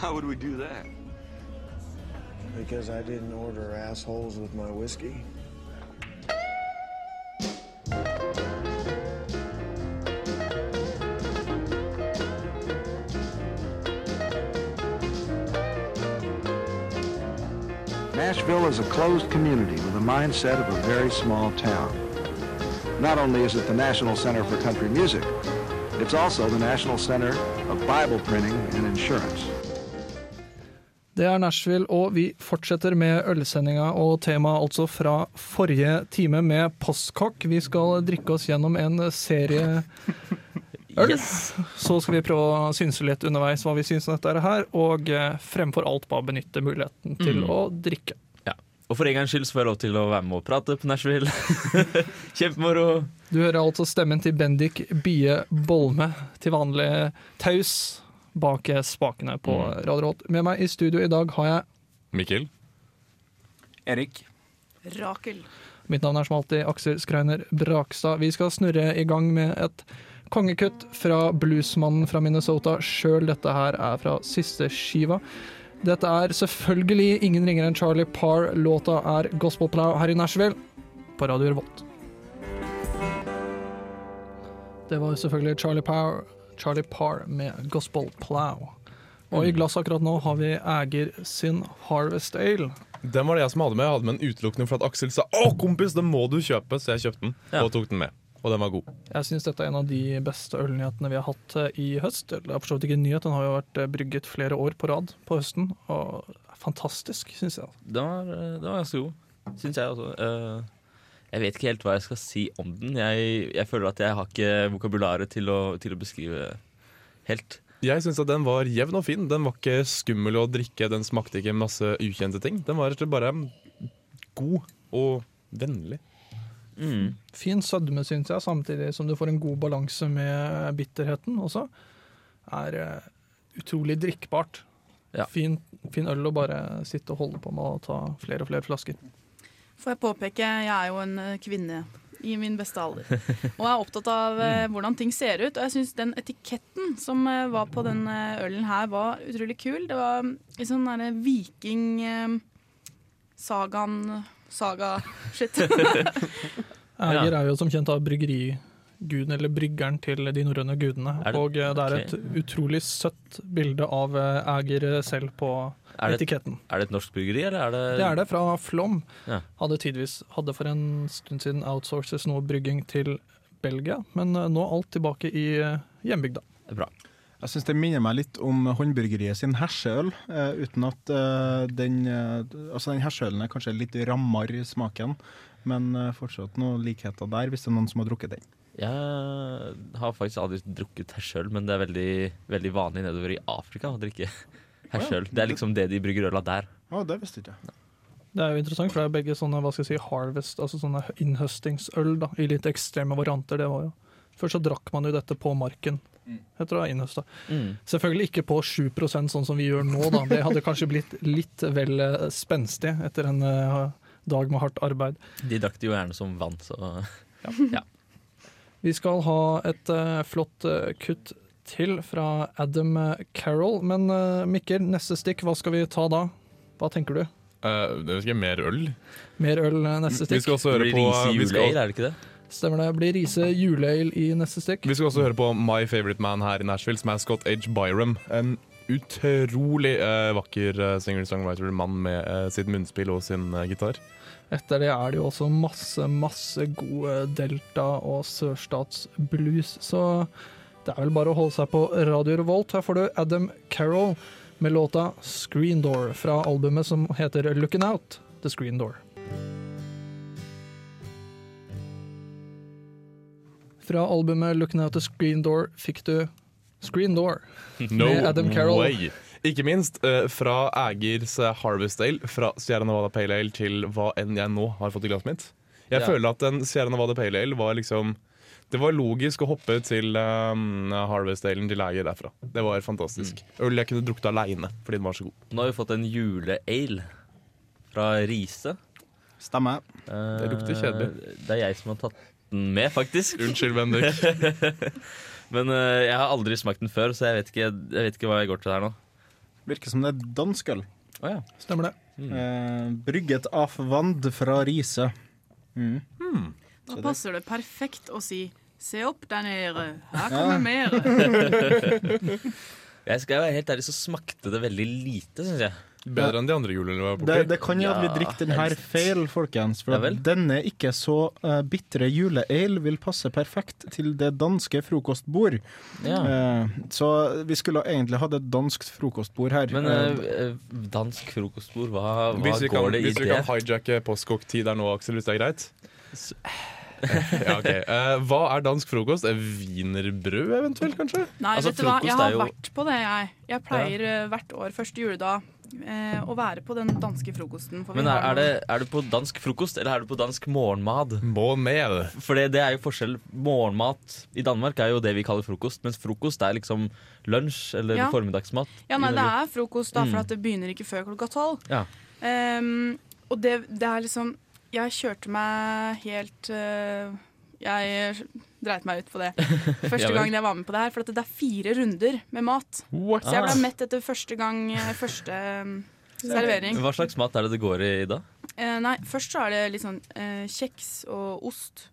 Why would we do that? Because I didn't order assholes with my whiskey. Nashville is a closed community with the mindset of a very small town. Not only is it the national center for country music, it's also the national center of Bible printing and insurance. Det er Nashville, og vi fortsetter med ølsendinga og temaet altså fra forrige time med postkokk. Vi skal drikke oss gjennom en serie øl. Så skal vi prøve å synse litt underveis hva vi syns om dette her, og eh, fremfor alt bare benytte muligheten til Mm. å drikke. Ja. Og for en gangs skyld så får jeg lov til å være med og prate på Nashville. Kjempemoro. Du hører altså stemmen til Bendik Bie Bolme, til vanlig taus bak spakene på Mm. Radio Rolt. Med meg i studio i dag har jeg Mikkel. Erik. Rakel. Mitt navn er som alltid Aksel Skreiner Brakstad. Vi skal snurre i gang med et kongekutt fra bluesmannen fra Minnesota sjøl. Dette her er fra siste skiva. Dette er selvfølgelig ingen ringere enn Charlie Parr. Låta er Gospel Plow her i Nashville, på Radio Revolt. Det var selvfølgelig Charlie Parr, Charlie Parr med Gospel Plow. Og i glasset akkurat nå har vi Eger sin Harvest Ale. Den var det jeg som hadde med. Jeg hadde med den utelukkende for at Aksel sa 'Å, kompis, den må du kjøpe', så jeg kjøpte den Ja. og tok den med. Og den var god. Jeg syns dette er en av de beste ølnyhetene vi har hatt eh, i høst. Eller det er for så vidt ikke en nyhet, den har jo vært eh, brygget flere år på rad på høsten. Og fantastisk, syns jeg. Den var, eh, den var ganske god, syns jeg også. Eh, Jeg vet ikke helt hva jeg skal si om den. Jeg, jeg føler at jeg har ikke vokabularet til å, til å beskrive helt. Jeg syns at den var jevn og fin. Den var ikke skummel å drikke, den smakte ikke masse ukjente ting. Den var rett og bare god og vennlig. Mm. Fin sødme, syns jeg, samtidig som du får en god balanse med bitterheten også. Er eh, utrolig drikkbart. Ja. Fin, fin øl å bare sitte og holde på med og ta flere og flere flasker. Får jeg påpeke, jeg er jo en eh, kvinne i min beste alder. Og er opptatt av eh, hvordan ting ser ut. Og jeg syns den etiketten som eh, var på den eh, ølen her, var utrolig kul. Det var i sånn derre viking Sagaen Saga-shit. Æger er jo som kjent av bryggeriguden, eller bryggeren til de norrøne gudene. Og det er et utrolig søtt bilde av Æger selv på Er det, etiketten. er det et norsk bryggeri, eller er det Det er det, fra Flom. Ja. Hadde tidvis, hadde for en stund siden outsources noe brygging til Belgia, men eh, nå alt tilbake i eh, hjembygda. Det er bra. Jeg syns det minner meg litt om håndbryggeriet sin herseøl, eh, uten at eh, den eh, Altså, den herseølen er kanskje litt rammere i smaken, men eh, fortsatt noen likheter der, hvis det er noen som har drukket den. Jeg har faktisk aldri drukket herseøl, men det er veldig, veldig vanlig nedover i Afrika å drikke hersøl. Det er liksom det de brygger øla der. Å, det visste ikke jeg. Det er jo interessant, for det er begge sånne hva skal jeg si, harvest, altså sånne innhøstingsøl da, i litt ekstreme varianter. Det var jo. Først så drakk man jo dette på marken. Heter det innhøsta. Mm. Selvfølgelig ikke på 7% sånn som vi gjør nå, da. Det hadde kanskje blitt litt vel eh, spenstig etter en eh, dag med hardt arbeid. De drakk det jo gjerne som vann, så ja. Vi skal ha et uh, flott uh, kutt til fra Adam eh, Carroll. Men eh, Mikkel, neste stikk, hva skal vi ta da? Hva tenker du? Uh, det er ikke mer øl. Mer øl neste neste Vi stikk? skal også høre på vi juleøl, er det ikke det? Stemmer det. Blir Riise juleøl i neste stikk? vi skal også høre på My Favorite Man her i Nashville, som er Scott H. Byram. En utrolig uh, vakker uh, singer-songwriter-mann med uh, sitt munnspill og sin eh, gitar. Etter det er det jo også masse, masse gode delta- og sørstatsblues, så det er vel bare å holde seg på Radio Revolt. Her får du Adam Carroll med låta 'Screen Door' fra albumet som heter 'Looking Out'. The Screen Door. Fra albumet 'Looking Out the Screen Door' fikk du 'Screen Door'. No Med Adam Carroll. way! Ikke minst eh, fra Ægers eh, Harvest Ale, fra Sierra Nevada Pale Ale til hva enn jeg nå har fått i glasset mitt. Jeg Ja. føler at en Sierra Nevada Pale Ale var liksom Det var logisk å hoppe til um, Harvest Alen til Lager derfra. Det var fantastisk. Mm. Øl jeg kunne drukket aleine fordi den var så god. Nå har vi fått en juleale fra Riise. Stemmer. Eh, Det lukter kjedelig. Det er jeg som har tatt den med, faktisk. Unnskyld, Bendik. Men uh, jeg har aldri smakt den før, så jeg vet ikke, jeg vet ikke hva jeg går til her nå. Virker som det er dansk øl. Å ja. Stemmer det. Eh, brygget av vand fra Riise. Mm. Da passer det perfekt å si Se opp der nede, her kommer mer. Jeg skal være helt ærlig, så smakte det veldig lite, syns jeg. Bedre enn de andre julene var Det, borti. det kan jo at vi drikker den her feil, folkens. For Ja denne ikke så uh, bitre juleale vil passe perfekt til det danske frokostbord. Ja. Uh, så vi skulle egentlig hatt et dansk frokostbord her. Men uh, dansk frokostbord, hva, hva går kan, det i det? hvis vi kan hijacke postkokk-tid der nå, Aksel, hvis det er greit? S- ja. Eh, hva er dansk frokost? Eh, Wienerbrød eventuelt, kanskje? Nei, Altså, vet du hva, jeg har jo- vært på det, jeg. Jeg pleier ja. hvert år første juledag eh, å være på den danske frokosten. for Men er, er, det, er du på dansk frokost, eller er du på dansk morgenmat? Med. For det, det er jo forskjell. Morgenmat i Danmark er jo det vi kaller frokost, mens frokost er liksom lunsj eller Ja. formiddagsmat. Ja, nei, det er frokost, da, for Mm. at det begynner ikke før klokka tolv. Ja. Um, og det, det er liksom Jeg kjørte meg helt uh, Jeg dreit meg ut på det første gangen jeg var med på det her. For at det er fire runder med mat. What? Så jeg ble Ah. mett etter første gang eh, Første eh, servering. Hva slags mat er det det går i da? Uh, nei, først så er det litt sånn uh, kjeks og ost.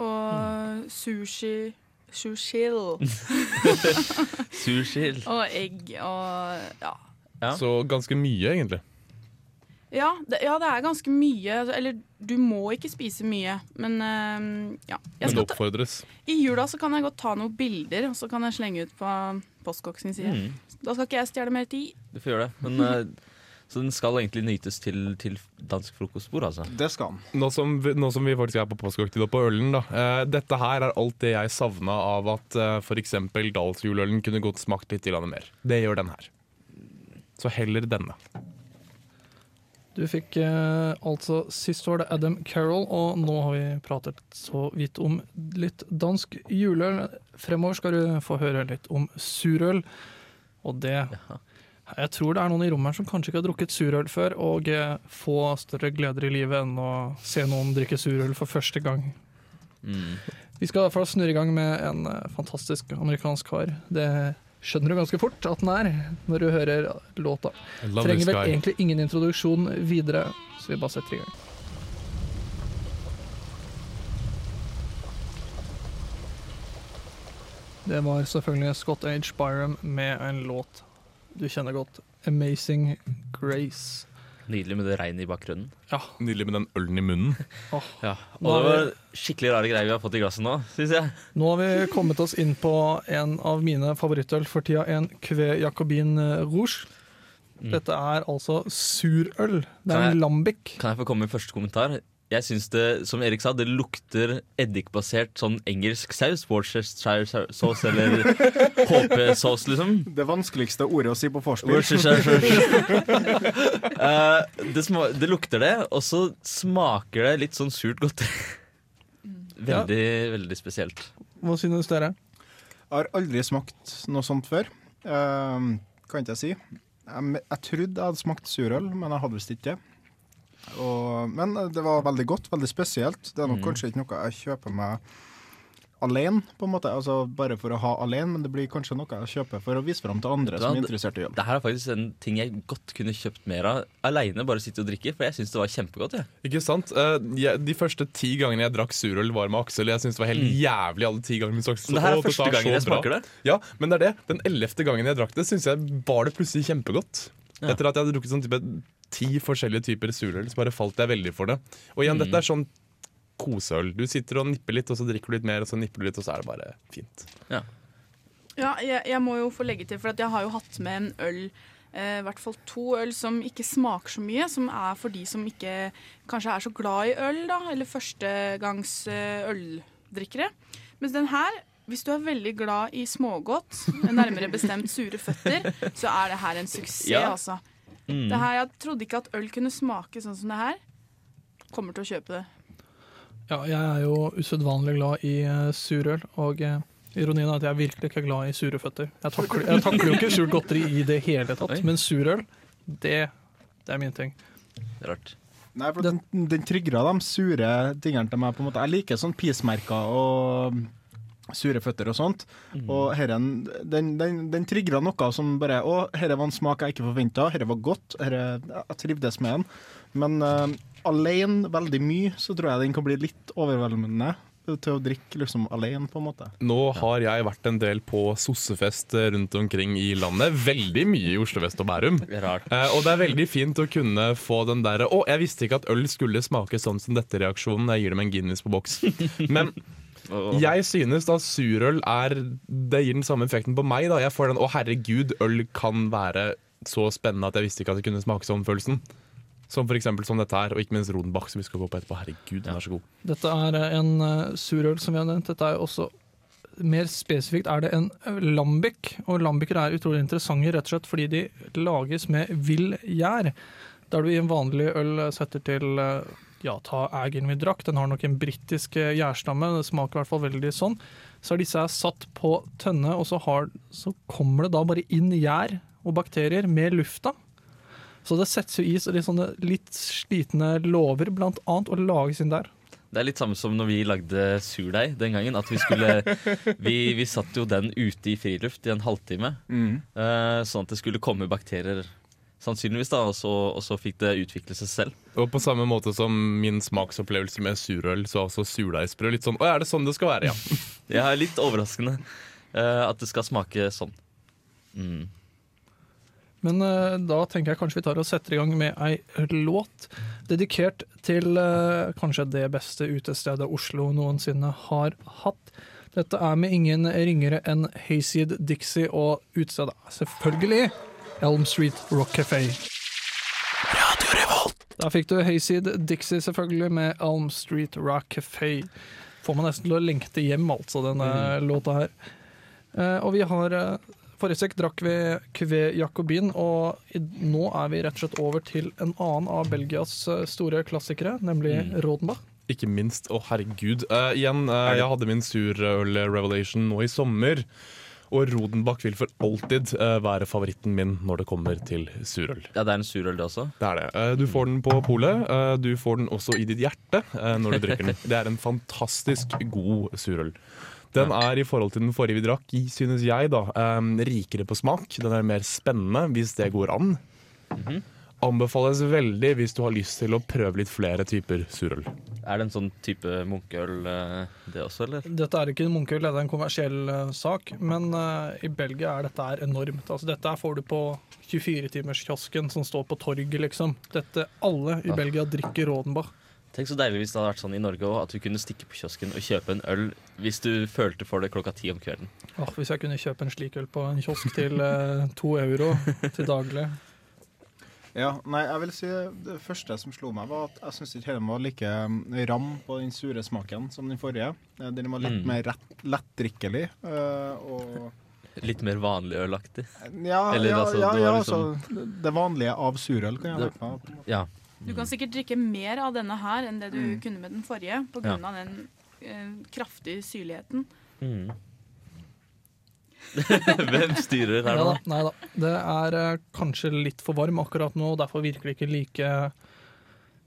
Og sushi Sushil. Sushil. Og egg og ja. Ja. Så ganske mye, egentlig. Ja det, ja, det er ganske mye. Eller du må ikke spise mye, men uh, ja. Jeg Men det oppfordres. ta. I jula så kan jeg godt ta noen bilder, og så kan jeg slenge ut på Postkokk sin side. Mm, Da skal ikke jeg stjele mer tid. du får gjøre det. Men, uh, så den skal egentlig nytes til, til dansk frokostbord, altså. det skal den. Nå nå som vi faktisk er på påskeøktid og på ølen, da. Uh, dette her er alt det jeg savna av at uh, f.eks. Dalsjuleølen kunne godt smakt litt mer. Det gjør den her. Så heller denne. Du fikk eh, altså Sist var det Adam Carroll, og nå har vi pratet så vidt om litt dansk juleøl. Fremover skal du få høre litt om surøl, og det Jeg tror det er noen i rommet her som kanskje ikke har drukket surøl før, og eh, få større gleder i livet enn å se noen drikke surøl for første gang. Mm. Vi skal i hvert fall snurre i gang med en eh, fantastisk amerikansk kar. Det skjønner du ganske fort at den er, når du hører låta. Trenger vel egentlig ingen introduksjon videre, så vi bare setter i gang. Det var selvfølgelig Scott H. Byram med en låt du kjenner godt. 'Amazing Grace'. Nydelig med det regnet i bakgrunnen. Nydelig med den ølen i munnen. Ja. Og det er var skikkelig rare greier vi har fått i glasset nå, syns jeg. Nå har vi kommet oss inn på en av mine favorittøl for tida, en Cuvée Jacobin Rouge. Mm. Dette er altså surøl. Det er en lambic. Kan jeg få komme med første kommentar? Jeg syns det, som Erik sa, det lukter eddikbasert sånn engelsk saus. Worcestershire sauce eller HP-saus, liksom. Det vanskeligste ordet å si på vorspiel. Worcestershire Eh, det, det lukter det, og så smaker det litt sånn surt godteri. Veldig, veldig spesielt. Hva synes dere? Jeg har aldri smakt noe sånt før. Uh, kan ikke jeg si. Jeg, jeg trodde jeg hadde smakt surøl, men jeg hadde visst ikke det. Og, men det var veldig godt, veldig spesielt. Det er nok Mm. kanskje ikke noe jeg kjøper meg alene, på en måte. Altså bare for å ha alene, men det blir kanskje noe jeg kjøper for å vise fram til andre som er interessert i øl. Dette er faktisk en ting jeg godt kunne kjøpt mer av aleine. Bare sitte og drikke, for jeg syns det var kjempegodt. Ja. Ikke sant? Eh, jeg, de første ti gangene jeg drakk surøl, var med Aksel. Jeg syns det var helt jævlig alle ti gangene. Så, det her er første gangen jeg smaker det. Ja, men det er det. Den ellevte gangen jeg drakk det, syns jeg var det plutselig kjempegodt. Ja. Etter at jeg hadde drukket sånn type ti forskjellige typer surøl, så bare falt jeg veldig for det. Og igjen, Mm. dette er sånn koseøl. Du sitter og nipper litt, og så drikker du litt mer, og så nipper du litt, og så er det bare fint. Ja, jeg, jeg må jo få legge til, for at jeg har jo hatt med en øl eh, I hvert fall to øl som ikke smaker så mye. Som er for de som ikke kanskje er så glad i øl, da. Eller førstegangs eh, øldrikkere. Mens den her, hvis du er veldig glad i smågodt, nærmere bestemt sure føtter, så er det her en suksess, Ja. altså. Mm. Det her, jeg trodde ikke at øl kunne smake sånn som det her. Kommer til å kjøpe det. Ja, jeg er jo usedvanlig glad i uh, surøl, og uh, ironien er at jeg er virkelig ikke glad i sure føtter. Jeg takler, jeg takler jo ikke surt godteri i det hele tatt, Oi. men surøl, det, det er min ting. Rart. Nei, for den, den trigger de sure tingene til meg. på en måte. Jeg liker sånn pismerker og sure føtter og sånt. Og herren, den, den, den trigra noe som bare Å, dette var en smak jeg ikke forventa. Dette var godt. Herre, jeg trivdes med den. Men uh, alene veldig mye, så tror jeg den kan bli litt overveldende til å drikke liksom alene, på en måte. Nå har jeg vært en del på sossefest rundt omkring i landet. Veldig mye i Oslo vest og Bærum. Rart. Eh, og det er veldig fint å kunne få den derre 'Å, jeg visste ikke at øl skulle smake sånn som dette'-reaksjonen. Jeg gir dem en Guinness på boks. Men jeg synes da surøl er Det gir den samme effekten på meg. da Jeg får den 'Å, herregud, øl kan være så spennende at jeg visste ikke at det kunne smake sånn'-følelsen. Som for eksempel som dette her, og ikke minst Rodenbach, som vi skal gå på etterpå. Herregud, den er så god. Dette er eh, en uh, surøl som vi har nevnt. Dette er også mer spesifikt er det en lambic. Og lambicer er utrolig interessante rett og slett fordi de lages med vill gjær. Der du i en vanlig øl setter til eh, ja, ta Agen vi drakk. Den har nok en britisk eh, gjærstamme. Det smaker i hvert fall veldig sånn. Så er disse her satt på tønne, og så, har, så kommer det da bare inn gjær og bakterier med lufta. Så det settes jo i sånne litt slitne låver, blant annet, og lages inn der. Det er litt samme som når vi lagde surdeig den gangen. At vi skulle Vi, vi satt jo den ute i friluft i en halvtime. eh, sånn at det skulle komme bakterier, sannsynligvis, da, og så, og så fikk det utvikle seg selv. Og på samme måte som min smaksopplevelse med surøl, så også surdeigsbrød. Litt sånn 'Å, er det sånn det skal være?' Ja. ja, litt overraskende uh, at det skal smake sånn. Mm. Men uh, da tenker jeg kanskje vi tar og setter i gang med ei låt dedikert til uh, kanskje det beste utestedet Oslo noensinne har hatt. Dette er med ingen ringere enn Hayseed Dixie og utestedet er selvfølgelig Elm Street Rock Café. Radio Revolt. Da fikk du Hayseed Dixie selvfølgelig med Elm Street Rock Café. Får man nesten til å lengte hjem, altså, denne låta her. Eh, og vi har eh, Forrige sekk drakk vi Cuvée Jacobin, og nå er vi rett og slett over til en annen av Belgias eh, store klassikere, nemlig Rodenbach. Ikke minst. Å, herregud. Uh, igjen, uh, jeg hadde min surøl-revelation nå i sommer. Og Rodenbach vil for alltid eh, være favoritten min når det kommer til surøl. Ja, det er en surøl, det også. Det er det. Eh, Du får den på polet. eh, Du får den også i ditt hjerte når du drikker den. Det er en fantastisk god surøl. Den er i forhold til den forrige vi drakk, synes jeg, da, rikere på smak. Den er mer spennende, hvis det går an. Anbefales veldig hvis du har lyst til å prøve litt flere typer surøl. Er det en sånn type munkeøl, eh, det også, eller? Dette er ikke en munkeøl, det er en kommersiell eh, sak, men uh, i Belgia er dette her enormt. Altså, dette får du på 24-timerskiosken som står på torget, liksom. Dette, alle i Ja. Belgia drikker Rodenbach. Tenk så deilig hvis det hadde vært sånn i Norge òg, at du kunne stikke på kiosken og kjøpe en øl hvis du følte for det klokka ti om kvelden. Åh, hvis jeg kunne kjøpe en slik øl på en kiosk til uh, to euro til daglig. Ja, nei, jeg vil si Det første som slo meg, var at jeg syns ikke den var like um, ram på den sure smaken som den forrige. Eh, Den var litt Mm. mer rett, lettdrikkelig. eh, og Litt mer vanlig ølaktig. ja, Eller ja, altså, ja, det ja liksom... altså, det vanlige av surøl kan jeg en måte. Ja. Du kan sikkert drikke mer av denne her enn det du Mm. kunne med den forrige, pga. Ja. av den eh, kraftige syrligheten. Mm. Hvem styrer her nå? nei da. Det er eh, kanskje litt for varm akkurat nå, og derfor virker det ikke like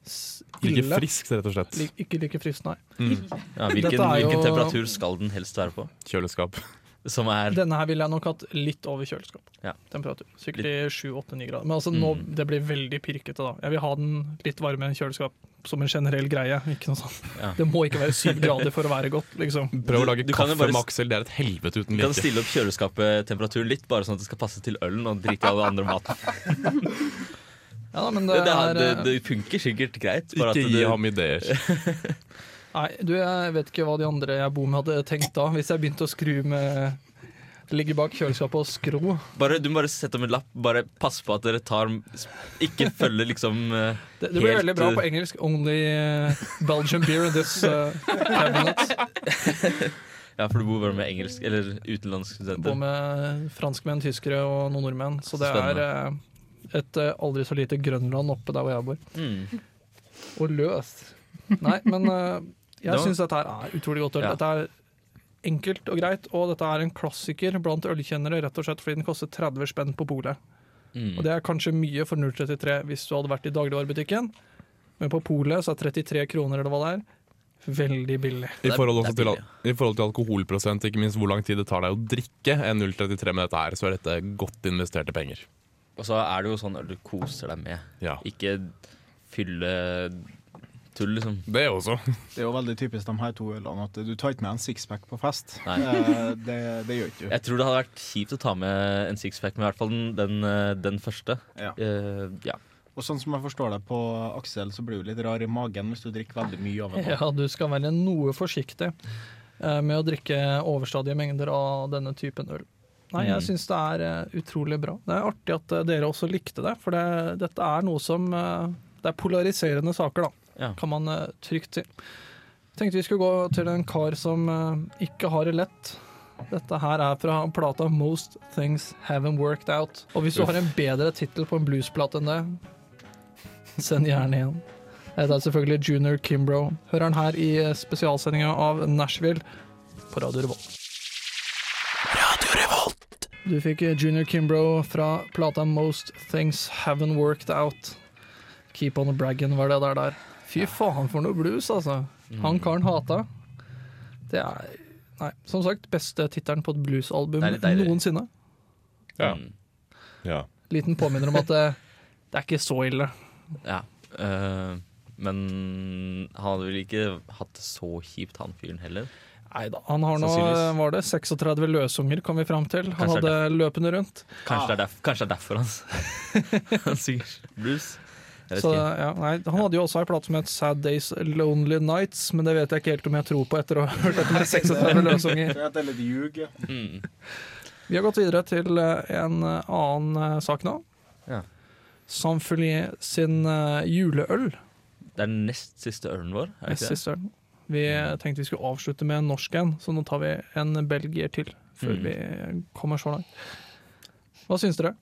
s- Like ille. friskt, rett og slett. Lik, ikke like frisk, nei. Ja, hvilken, Dette er jo- hvilken temperatur skal den helst være på? Kjøleskap. Som er Denne her ville jeg nok hatt litt over kjøleskap. Ja. Temperatur. Sikkert i 7-8-9 grader. Men altså, nå, Mm. det blir veldig pirkete, da. Jeg vil ha den litt varmere enn kjøleskap, som en generell greie. Ikke noe sånt. Ja. Det må ikke være 7 grader for å være godt, liksom. Prøv å lage du kan kaffe bare med Aksel. Det er et helvete uten Du kan stille opp kjøleskapet-temperaturen litt, bare sånn at det skal passe til ølen, og drite i alle andre maten. Ja, men Det, det det, er det, eh, det funker sikkert greit. Bare Ikke at gi det, ham ideer. Nei, du, jeg vet ikke hva de andre jeg bor med hadde tenkt da, hvis jeg begynte å skru med Ligge bak kjøleskapet og skro. bare, du må bare sette om en lapp. Bare pass på at dere tar Ikke følger liksom uh, Det, det blir Helt, veldig bra eh, på engelsk. Only eh, Belgian beer in this uh, cabinet. Ja, for du bor bare med engelsk eller Bor utenlandske studenter. med franskmenn, tyskere og noen nordmenn. Så det Spennende. er eh, et eh, aldri så lite Grønland oppe der hvor jeg bor. Mm. Og løst. Nei, men eh, jeg syns dette her er utrolig godt øl. Ja. Dette er enkelt og greit, og dette er en klassiker blant ølkjennere, rett og slett fordi den koster 30 spenn på polet. Mm. Og det er kanskje mye for 033 hvis du hadde vært i dagligvarebutikken, men på polet så er 33 kroner eller hva det er. Veldig billig. I forhold, også til, I forhold til alkoholprosent, ikke minst hvor lang tid det tar deg å drikke en 0,33 med dette her, så er dette godt investerte penger. Og så er det jo sånn at du koser deg med. Ja. Ikke fylle tull, liksom. Det også. Det er jo veldig typisk de her to ølene at du tar ikke med en sixpack på fest. Nei. Eh, det, det gjør ikke du. Jeg tror det hadde vært kjipt å ta med en sixpack, men i hvert fall den, den, eh, den første. Ja. Uh, ja. Og sånn som jeg forstår det på Aksel, så blir du litt rar i magen hvis du drikker veldig mye av det. Ja, du skal være noe forsiktig eh, med å drikke overstadige mengder av denne typen øl. Nei, jeg Mm. syns det er utrolig bra. Det er artig at dere også likte det, for det, dette er noe som Det er polariserende saker, da, Ja. kan man eh, trygt si. Tenkte vi skulle gå til en kar som eh, ikke har det lett. Dette her er fra plata 'Most Things Haven't Worked Out'. Og hvis du Uff. har en bedre tittel på en bluesplate enn det, send gjerne igjen. Det er selvfølgelig Junior Kimbro. Hører han her i eh, spesialsendinga av Nashville på Radio Revolt. Radio Revolt. Du fikk eh, Junior Kimbro fra plata 'Most Things Haven't Worked Out'. Keep on bragging var det der der. Fy faen for noe blues, altså. Han karen hata. Det er Nei, som sagt, beste tittelen på et bluesalbum deilig. noensinne. Ja. Mm. ja. Liten påminner om at det, det er ikke så ille. ja. Eh, men han hadde vel ikke hatt det så kjipt, han fyren heller. Nei da. Han har nå, Sannsynligvis. var det 36 løsunger, kom vi fram til. Han Kanskje hadde løpende rundt. Kanskje, det, er derf kanskje det er derfor han, han synger blues. Så, ja, nei, han hadde jo også ei plate som het Sad Days Lonely Nights, men det vet jeg ikke helt om jeg tror på etter å ha hørt dette med 36 løsunger. Det er litt ljug. ja. Mm. Vi har gått videre til eh, en eh, annen eh, sak nå. Ja. Sin juleøl. Det er den nest siste ølen vår. Er det Nest ikke det? siste ølen. Vi tenkte vi skulle avslutte med en norsk en, så nå tar vi en belgier til før Mm. vi kommer så langt. Hva syns dere?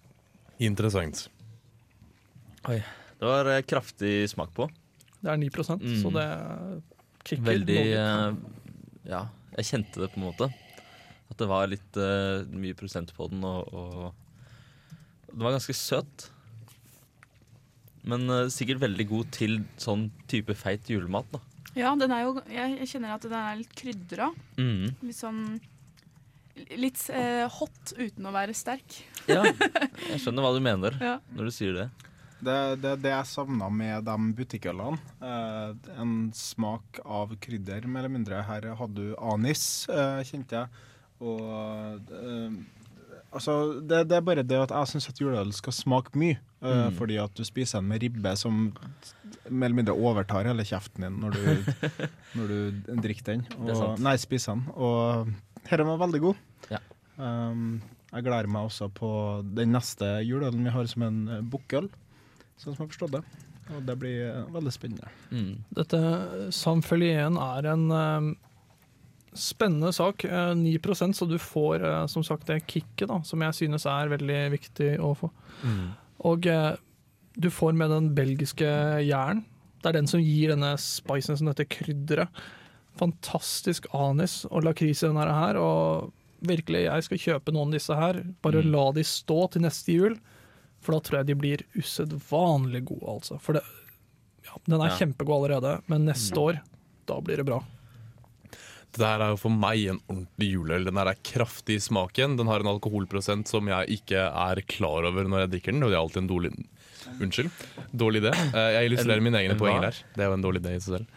Interessant. Det var eh, kraftig smak på. Det er 9 mm. så det kicker. Veldig eh, Ja, jeg kjente det på en måte. At det var litt uh, mye prosent på den, og, og Den var ganske søt. Men uh, sikkert veldig god til sånn type feit julemat, da. Ja, den er jo, jeg, jeg kjenner at den er litt krydra. Mm. Litt sånn Litt uh, hot uten å være sterk. Ja, jeg skjønner hva du mener Ja. når du sier det. Det er det, det jeg savna med de butikkølene. Eh, en smak av krydder, mer eller mindre. Her hadde du anis, eh, kjente jeg. Og eh, Altså, det, det er bare det at jeg syns at juleøl skal smake mye. eh, Mm. Fordi at du spiser den med ribbe som mer eller mindre overtar hele kjeften din når du, når du drikker den. Og, nei, spiser den. Og denne var veldig god. Ja. Um, jeg gleder meg også på den neste juleølen vi har som en eh, bukkøl, sånn som jeg har forstått det. Og det blir eh, veldig spennende. Mm. Dette Samfølgien er en uh, spennende sak. Uh, 9 så du får uh, som sagt det kicket, da, som jeg synes er veldig viktig å få. Og eh, du får med den belgiske jern. Det er den som gir denne spicen, som dette krydderet. Fantastisk anis og lakris i denne her. Og virkelig, jeg skal kjøpe noen av disse her. Bare Mm. la de stå til neste jul, for da tror jeg de blir usedvanlig gode, altså. For det, ja, den er Ja. kjempegod allerede, men neste år, da blir det bra. Det der er jo for meg en ordentlig juleøl. Den her er kraftig i smaken. Den har en alkoholprosent som jeg ikke er klar over når jeg drikker den. Og det er alltid en dårlig Unnskyld. Dårlig idé. Eh, Jeg illustrerer En- mine egne en der. poenger her. Det er jo en dårlig idé i seg selv.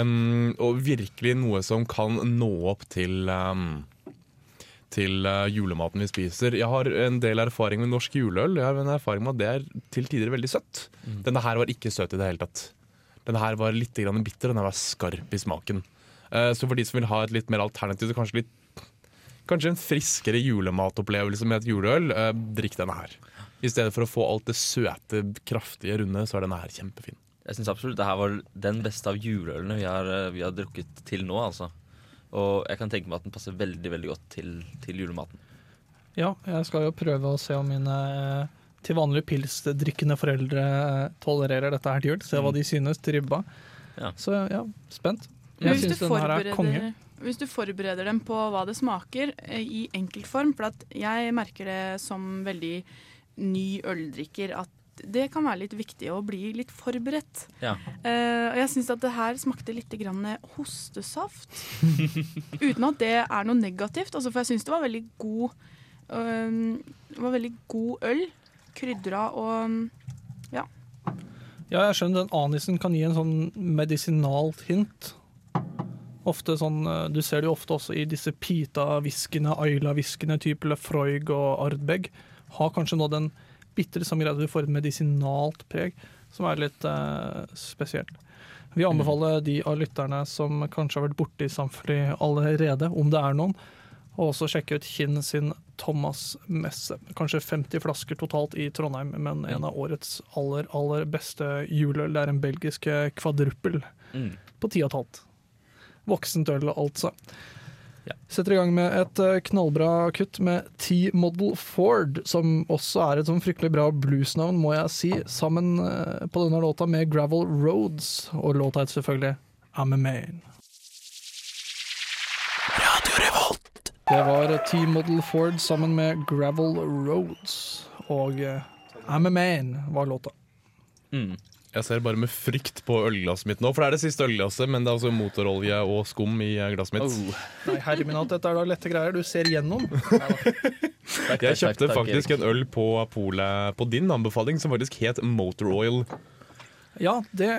Um, og virkelig noe som kan nå opp til um, til eh, julematen vi spiser. Jeg har en del erfaring med norsk juleøl. Jeg har en erfaring med at det er til tider veldig søtt. Denne her var ikke søt i det hele tatt. Denne her var litt grann bitter, og den var skarp i smaken. Eh, Så for de som vil ha et litt mer alternativ, kanskje litt Kanskje en friskere julematopplevelse med et juleøl, eh, drikk denne her. I stedet for å få alt det søte, kraftige, runde, så er denne her kjempefin. Jeg syns absolutt det her var den beste av juleølene vi har, vi har drukket til nå, altså. Og jeg kan tenke meg at den passer veldig veldig godt til, til julematen. Ja, jeg skal jo prøve å se om mine eh, til vanlig pilsdrikkende foreldre eh, tolererer dette her til jul. Se hva de synes til ribba. Ja. Så ja, spent. Jeg hvis, syns du her er konge. forbereder, hvis du forbereder dem på hva det smaker eh, i enkeltform For at jeg merker det som veldig ny øldrikker at det kan være litt viktig å bli litt forberedt. Ja. Uh, og jeg syns at det her smakte litt grann hostesaft. Uten at det er noe negativt, altså, for jeg syns det var veldig god uh, var veldig god øl. Krydra og Ja, Ja, jeg skjønner den anisen kan gi en sånn medisinalt hint. Ofte sånn, eh, Du ser det jo ofte også i disse pita-whiskene, Ayla-whiskene, type Lefroig og Ardbeg. Har kanskje nå den bitre samme greia du får et medisinalt preg, som er litt eh, spesielt. Vi anbefaler de av lytterne som kanskje har vært borti Samfly allerede, om det er noen, og også sjekke ut Kinn sin Thomas Messe. Kanskje 50 flasker totalt i Trondheim, men en av årets aller, aller beste juleøl. Det er en belgisk kvadruppel Mm. på ti og et halvt. Voksent øl, altså. Ja. Setter i gang med et eh, knallbra kutt med T-Model Ford, som også er et sånn fryktelig bra bluesnavn, må jeg si, sammen eh, på denne låta med Gravel Roads, og låta heter selvfølgelig I'm a Man. Det var T-Model Ford sammen med Gravel Roads, og eh, I'm a Man var låta. Mm. Jeg ser bare med frykt på ølglasset mitt nå, for det er det siste ølglasset, men det er altså motorolje og skum i glasset mitt. Oh. Nei, herre min hatt, dette er da lette greier du ser gjennom. Jeg kjøpte faktisk en øl på polet på din anbefaling, som faktisk het Motor Oil. Ja, det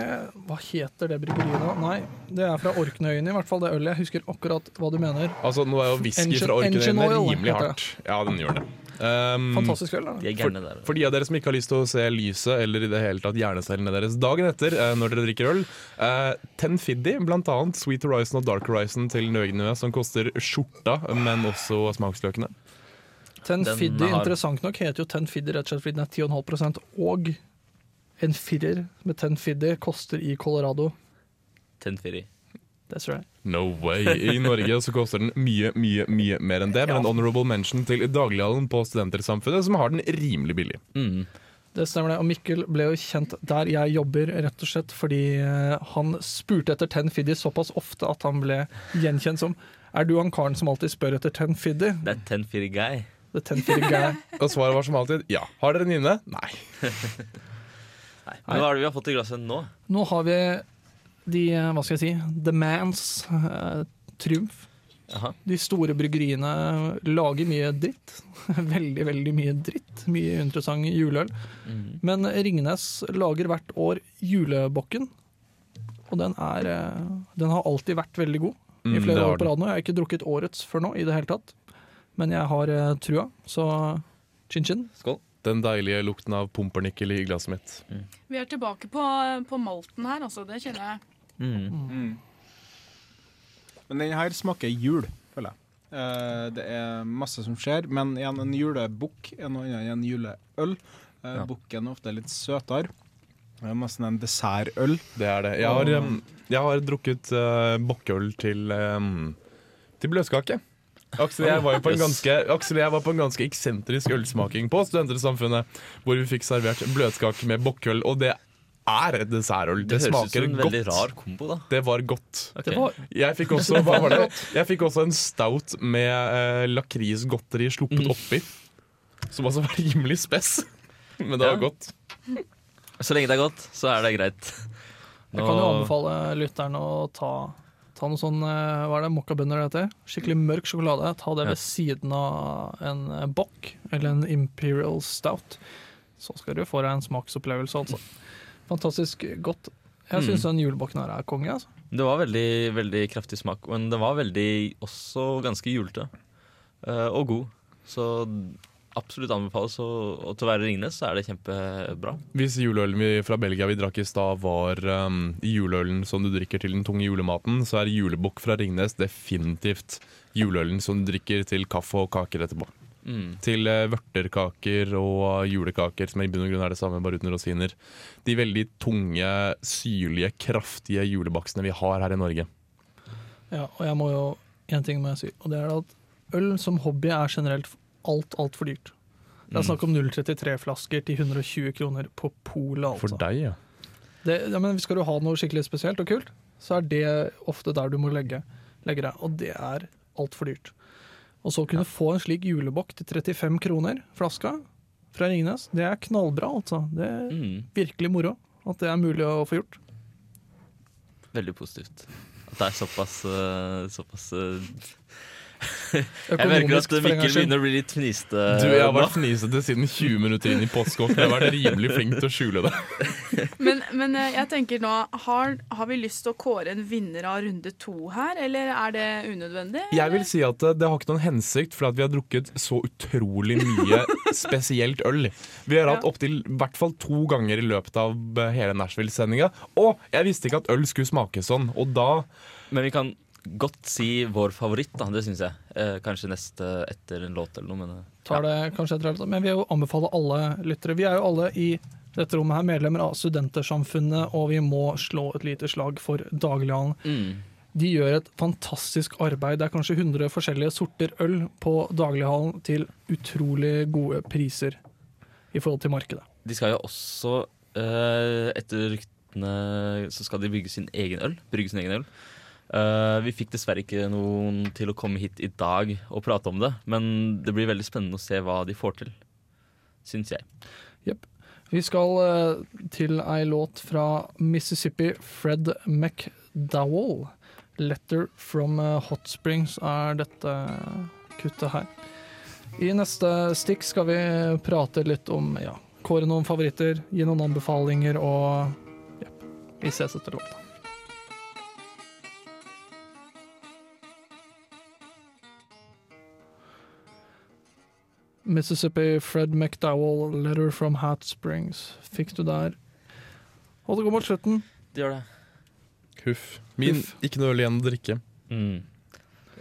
Hva heter det bryggeriet da? Nei, det er fra Orknøyene i hvert fall, det ølet. Jeg husker akkurat hva du mener. Altså, nå er jo whisky fra Orknøyene rimelig hardt. Ja, den gjør det. Um, Fantastisk kveld, da. De er gærne der. For de av dere som ikke har lyst til å se lyset eller i det hele tatt hjernecellene deres dagen etter uh, når dere drikker øl, uh, Ten Fiddy, blant annet Sweet Horizon og Dark Horizon til Nøgnue, som koster skjorta, men også smaksløkene. Ten Fiddy, har- interessant nok, heter jo Ten Fiddy rett og slett fordi den er 10,5 og en firer med Ten Fiddy koster i Colorado. Tenfiri. That's right. No way! I Norge så koster den mye, mye mye mer enn det, men en honorable mention til daglighallen på Studentersamfunnet, som har den rimelig billig. Mm. Det stemmer det. Og Mikkel ble jo kjent der jeg jobber, rett og slett fordi eh, han spurte etter Ten Fiddy såpass ofte at han ble gjenkjent som Er du han karen som alltid spør etter Ten Fiddy? Det er Tenfiri guy. Det er Ten Fiddy guy. Og svaret var som alltid ja. Har dere en inne? Nei. Nei. Men hva er det vi har fått i glasset nå? Nå har vi de, eh, hva skal jeg si, the mans uh, triumf. Jaha. De store bryggeriene lager mye dritt. Veldig, veldig mye dritt. Mye interessant juleøl. Mm. Men Ringnes lager hvert år julebokken. Og den, er, eh, den har alltid vært veldig god. I Mm, flere har år på rad nå. Jeg har ikke drukket årets før nå i det hele tatt. Men jeg har trua, så chin-chin. Skål. Den deilige lukten av pumpernikkel i glasset mitt. Vi er tilbake på, på malten her, altså. Det kjenner jeg. Mm. Men den her smaker jul, føler jeg. Uh, det er masse som skjer, men igjen, en julebukk er noe annet enn en juleøl. Uh, Ja. Bukken er ofte litt søtere. Det er nesten en dessertøl. Det er det. Jeg har, um, jeg har drukket uh, bokkøl til, um, til bløtkake. Aksel og jeg var jo på en ganske, Aksel jeg var på en ganske eksentrisk ølsmaking på Studentersamfunnet, hvor vi fikk servert bløtkake med bokkøl, og det er et dessertøl. Det, Det, høres ut som en godt. veldig rar kombo, da. Det var godt. Okay. Det var, Jeg fikk også, hva var det? Jeg fikk også en stout med uh, lakrisgodteri sluppet Mm. oppi. Som altså var rimelig spess. Men det var godt. Så lenge det er godt, så er det greit. jeg kan jo anbefale lytterne å ta, ta noe sånn eh, Hva er det, mokkabønner det heter? Skikkelig mørk sjokolade. Ta det Ja. ved siden av en eh, bock eller en Imperial Stout. Så skal du få deg en smaksopplevelse, altså. Fantastisk godt. Jeg Mm. syns den julebokken her er konge. altså. Det var veldig, veldig kraftig smak, men den var veldig også ganske julete. Uh, og god. Så absolutt anbefales. Og, og til å være Ringnes så er det kjempebra. Hvis juleølen vi fra Belgia vi drakk i stad var um, juleølen som du drikker til den tunge julematen, så er julebukk fra Ringnes definitivt juleølen som du drikker til kaffe og kaker etterpå. Mm. Til uh, vørterkaker og julekaker, som i bunn og grunn er det samme, bare uten rosiner. De veldig tunge, syrlige, kraftige julebaksene vi har her i Norge. Ja, og jeg må jo én ting må jeg si, og det er at øl som hobby er generelt alt, altfor dyrt. Det er Mm. snakk om 033-flasker til 120 kroner på polet, For altså. deg, ja. Det, ja, men skal du ha noe skikkelig spesielt og kult, så er det ofte der du må legge, legge deg, og det er altfor dyrt. Og så kunne få en slik julebokk til 35 kroner flaska, fra Ringnes. Det er knallbra, altså. Det er Mm, virkelig moro at det er mulig å få gjort. veldig positivt. At det er såpass, eh, såpass eh, Jeg merker at en Mikkel begynner å bli litt fniste. Du, jeg har vært fnisete siden 20 minutter inn i postkokk. Jeg har vært rimelig flink til å skjule det. Men, men eh, jeg tenker nå, har, har vi lyst til å kåre en vinner av runde to her, eller er det unødvendig? Jeg vil si at det, det har ikke noen hensikt, for at vi har drukket så utrolig mye spesielt øl. Vi har hatt Ja. opptil i hvert fall to ganger i løpet av eh, hele Nashville-sendinga. Og jeg visste ikke at øl skulle smake sånn, og da Men vi kan godt si vår favoritt, da. Det syns jeg. Eh, kanskje neste etter en låt eller noe. Men, eh, tar det kanskje etter. Men vi vil jo anbefale alle lyttere. Vi er jo alle i dette rommet her medlemmer av Studentersamfunnet, og vi må slå et lite slag for Daglighallen. mm. De gjør et fantastisk arbeid. Det er kanskje 100 forskjellige sorter øl på Daglighallen til utrolig gode priser i forhold til markedet. De skal jo også, eh, etter ryktene, så skal de bygge sin egen øl. Brygge sin egen øl. Eh, vi fikk dessverre ikke noen til å komme hit i dag og prate om det, men det blir veldig spennende å se hva de får til, syns jeg. Vi skal uh, til ei låt fra Mississippi, Fred McDowell. 'Letter from eh, Hot Springs' er dette kuttet her. I neste stikk skal vi prate litt om ja, kåre noen favoritter, gi noen anbefalinger og ja, vi ses etter låta. Mississippi, Fred McDowell, 'Letter from Hat Springs'. Fikk du der. Og det går mot slutten. Det gjør det. Huff. Min Huff. ikke noe øl igjen å drikke. Mm.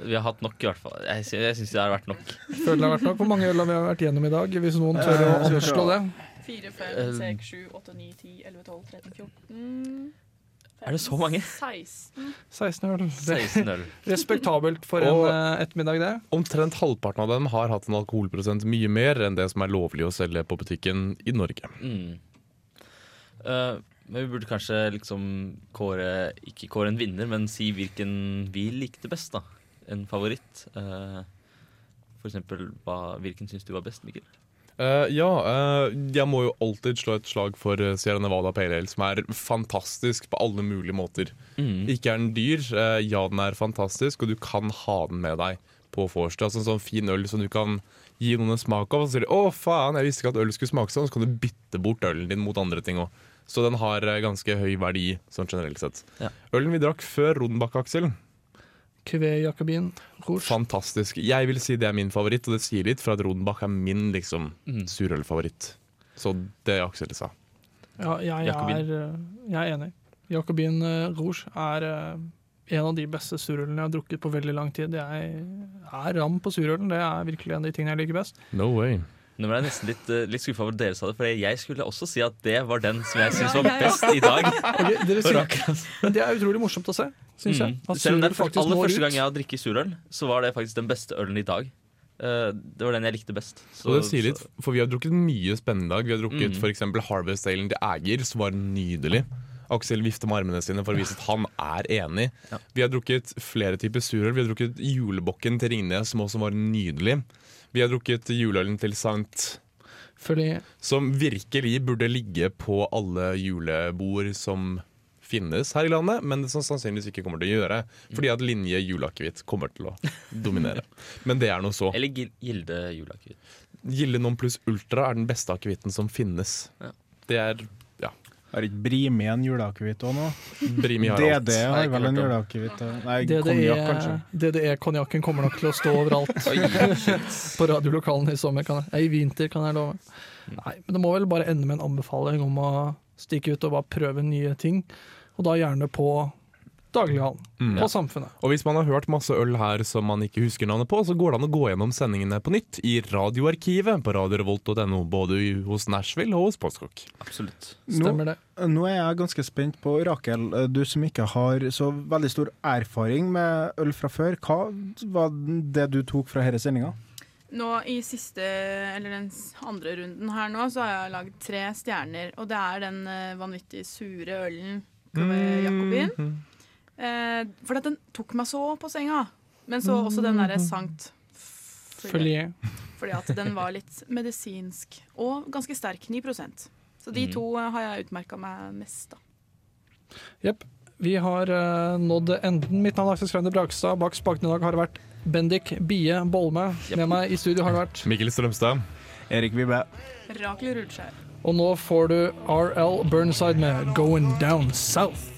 Vi har hatt nok, i hvert fall. Jeg, sy- jeg syns det har vært nok. Føler det har vært nok. Hvor mange øl har vi vært gjennom i dag? Hvis noen tør å Eh, anslå det. 4, 5, Eh, 6, 7, 8, 9, 10, 11, 12, 13, 14 Er det så mange? 16. 16 øl. 16 øl. respektabelt for en Og- eh, ettermiddag, det. Omtrent halvparten av dem har hatt en alkoholprosent mye mer enn det som er lovlig å selge på butikken i Norge. Mm. Uh, men vi burde kanskje liksom kåre Ikke kåre en vinner, men si hvilken vi likte best, da. En favoritt. Uh, for eksempel, hva, hvilken syns du var best, Mikkel? Eh, ja, uh, jeg må jo alltid slå et slag for eh, Sierra Nevada Pale Ale, som er fantastisk på alle mulige måter. Mm. Ikke er den dyr, uh, ja den er fantastisk, og du kan ha den med deg på vorset. Altså en sånn fin øl som du kan gi noen en smak av, og så sier de 'Å, faen, jeg visste ikke at øl skulle smake sånn', så kan du bytte bort ølen din mot andre ting òg. Så den har ganske høy verdi sånn generelt sett. Ja. Ølen vi drakk før Rodenbach, Aksel, Cuvée Jacobin Rouge. fantastisk. Jeg vil si det er min favoritt, og det sier litt, for at Rodenbach er min liksom Mm. surølfavoritt. Så det Aksel sa. Ja, jeg er, eh, jeg er enig. Jacobin eh, Rouge er eh, en av de beste surølene jeg har drukket på veldig lang tid. Jeg er ram på surølen. Det er virkelig en av de tingene jeg liker best. No way. Nå ble jeg nesten litt, uh, litt skuffa over at dere sa det, for jeg skulle også si at det var den som jeg syns var best i dag. Det er utrolig morsomt å se, syns jeg. Mm. At Selv om er faktisk aller første gang jeg har drikket surøl, så var det faktisk den beste ølen i dag. Eh, det var den jeg likte best. Så- Og det sier litt, for vi har drukket mye spennende i dag. Vi har drukket Mm. eksempel Harvest Ailen til Eger som var nydelig. Aksel vifter med armene sine for å vise at han er enig. Ja. Vi har drukket flere typer surøl. Vi har drukket Julebukken til Ringnes, som også var nydelig. Vi har drukket juleølen til Sankt, Fordi som virkelig burde ligge på alle julebord som finnes her i landet, men som sannsynligvis ikke kommer til å gjøre. Fordi at linje juleakevitt kommer til å dominere. Men det er noe så. Eller Gilde juleakevitt. Gilde Non pluss Ultra er den beste akevitten som finnes. Ja. Det er Har ikke Brimi en juleakevitt òg nå? Brimi har alt. DDE har vel en juleakevitt? og- Nei, konjakk, kanskje. DDE-konjakken kommer nok til å stå overalt på radiolokalen i sommer. Kan jeg. I vinter, kan jeg love. Nei, men det må vel bare ende med en anbefaling om å stikke ut og bare prøve nye ting. Og da gjerne på daglighallen. Mm. På Samfunnet. Og hvis man har hørt masse øl her som man ikke husker navnet på, så går det an å gå gjennom sendingene på nytt i radioarkivet på radiorevolt.no, både hos Nashville og hos Postkokk. Absolutt. Nå, Stemmer det. nå er jeg ganske spent på, Rakel, du som ikke har så veldig stor erfaring med øl fra før. Hva var det du tok fra denne sendinga? Nå i siste, eller den andre runden her nå, så har jeg lagd tre stjerner. Og det er den eh, vanvittig sure ølen Jakobin. Jacobin. Eh, for at den tok meg så på senga. Men så også den derre Sankt Følge. Fordi at den var litt medisinsk og ganske sterk. 9% Så de Mm. to eh, har jeg utmerka meg mest, da. Jepp. Vi har uh, nådd enden. Mitt navn er Aksel Skreiner Brakstad. Bak spakene i dag har det vært Bendik Bie Bolme. Med meg i studio har det vært Mikkel Strømstad. Erik Vibe. Rakel Rudskjær. Og nå får du RL Burnside med 'Going Down South'.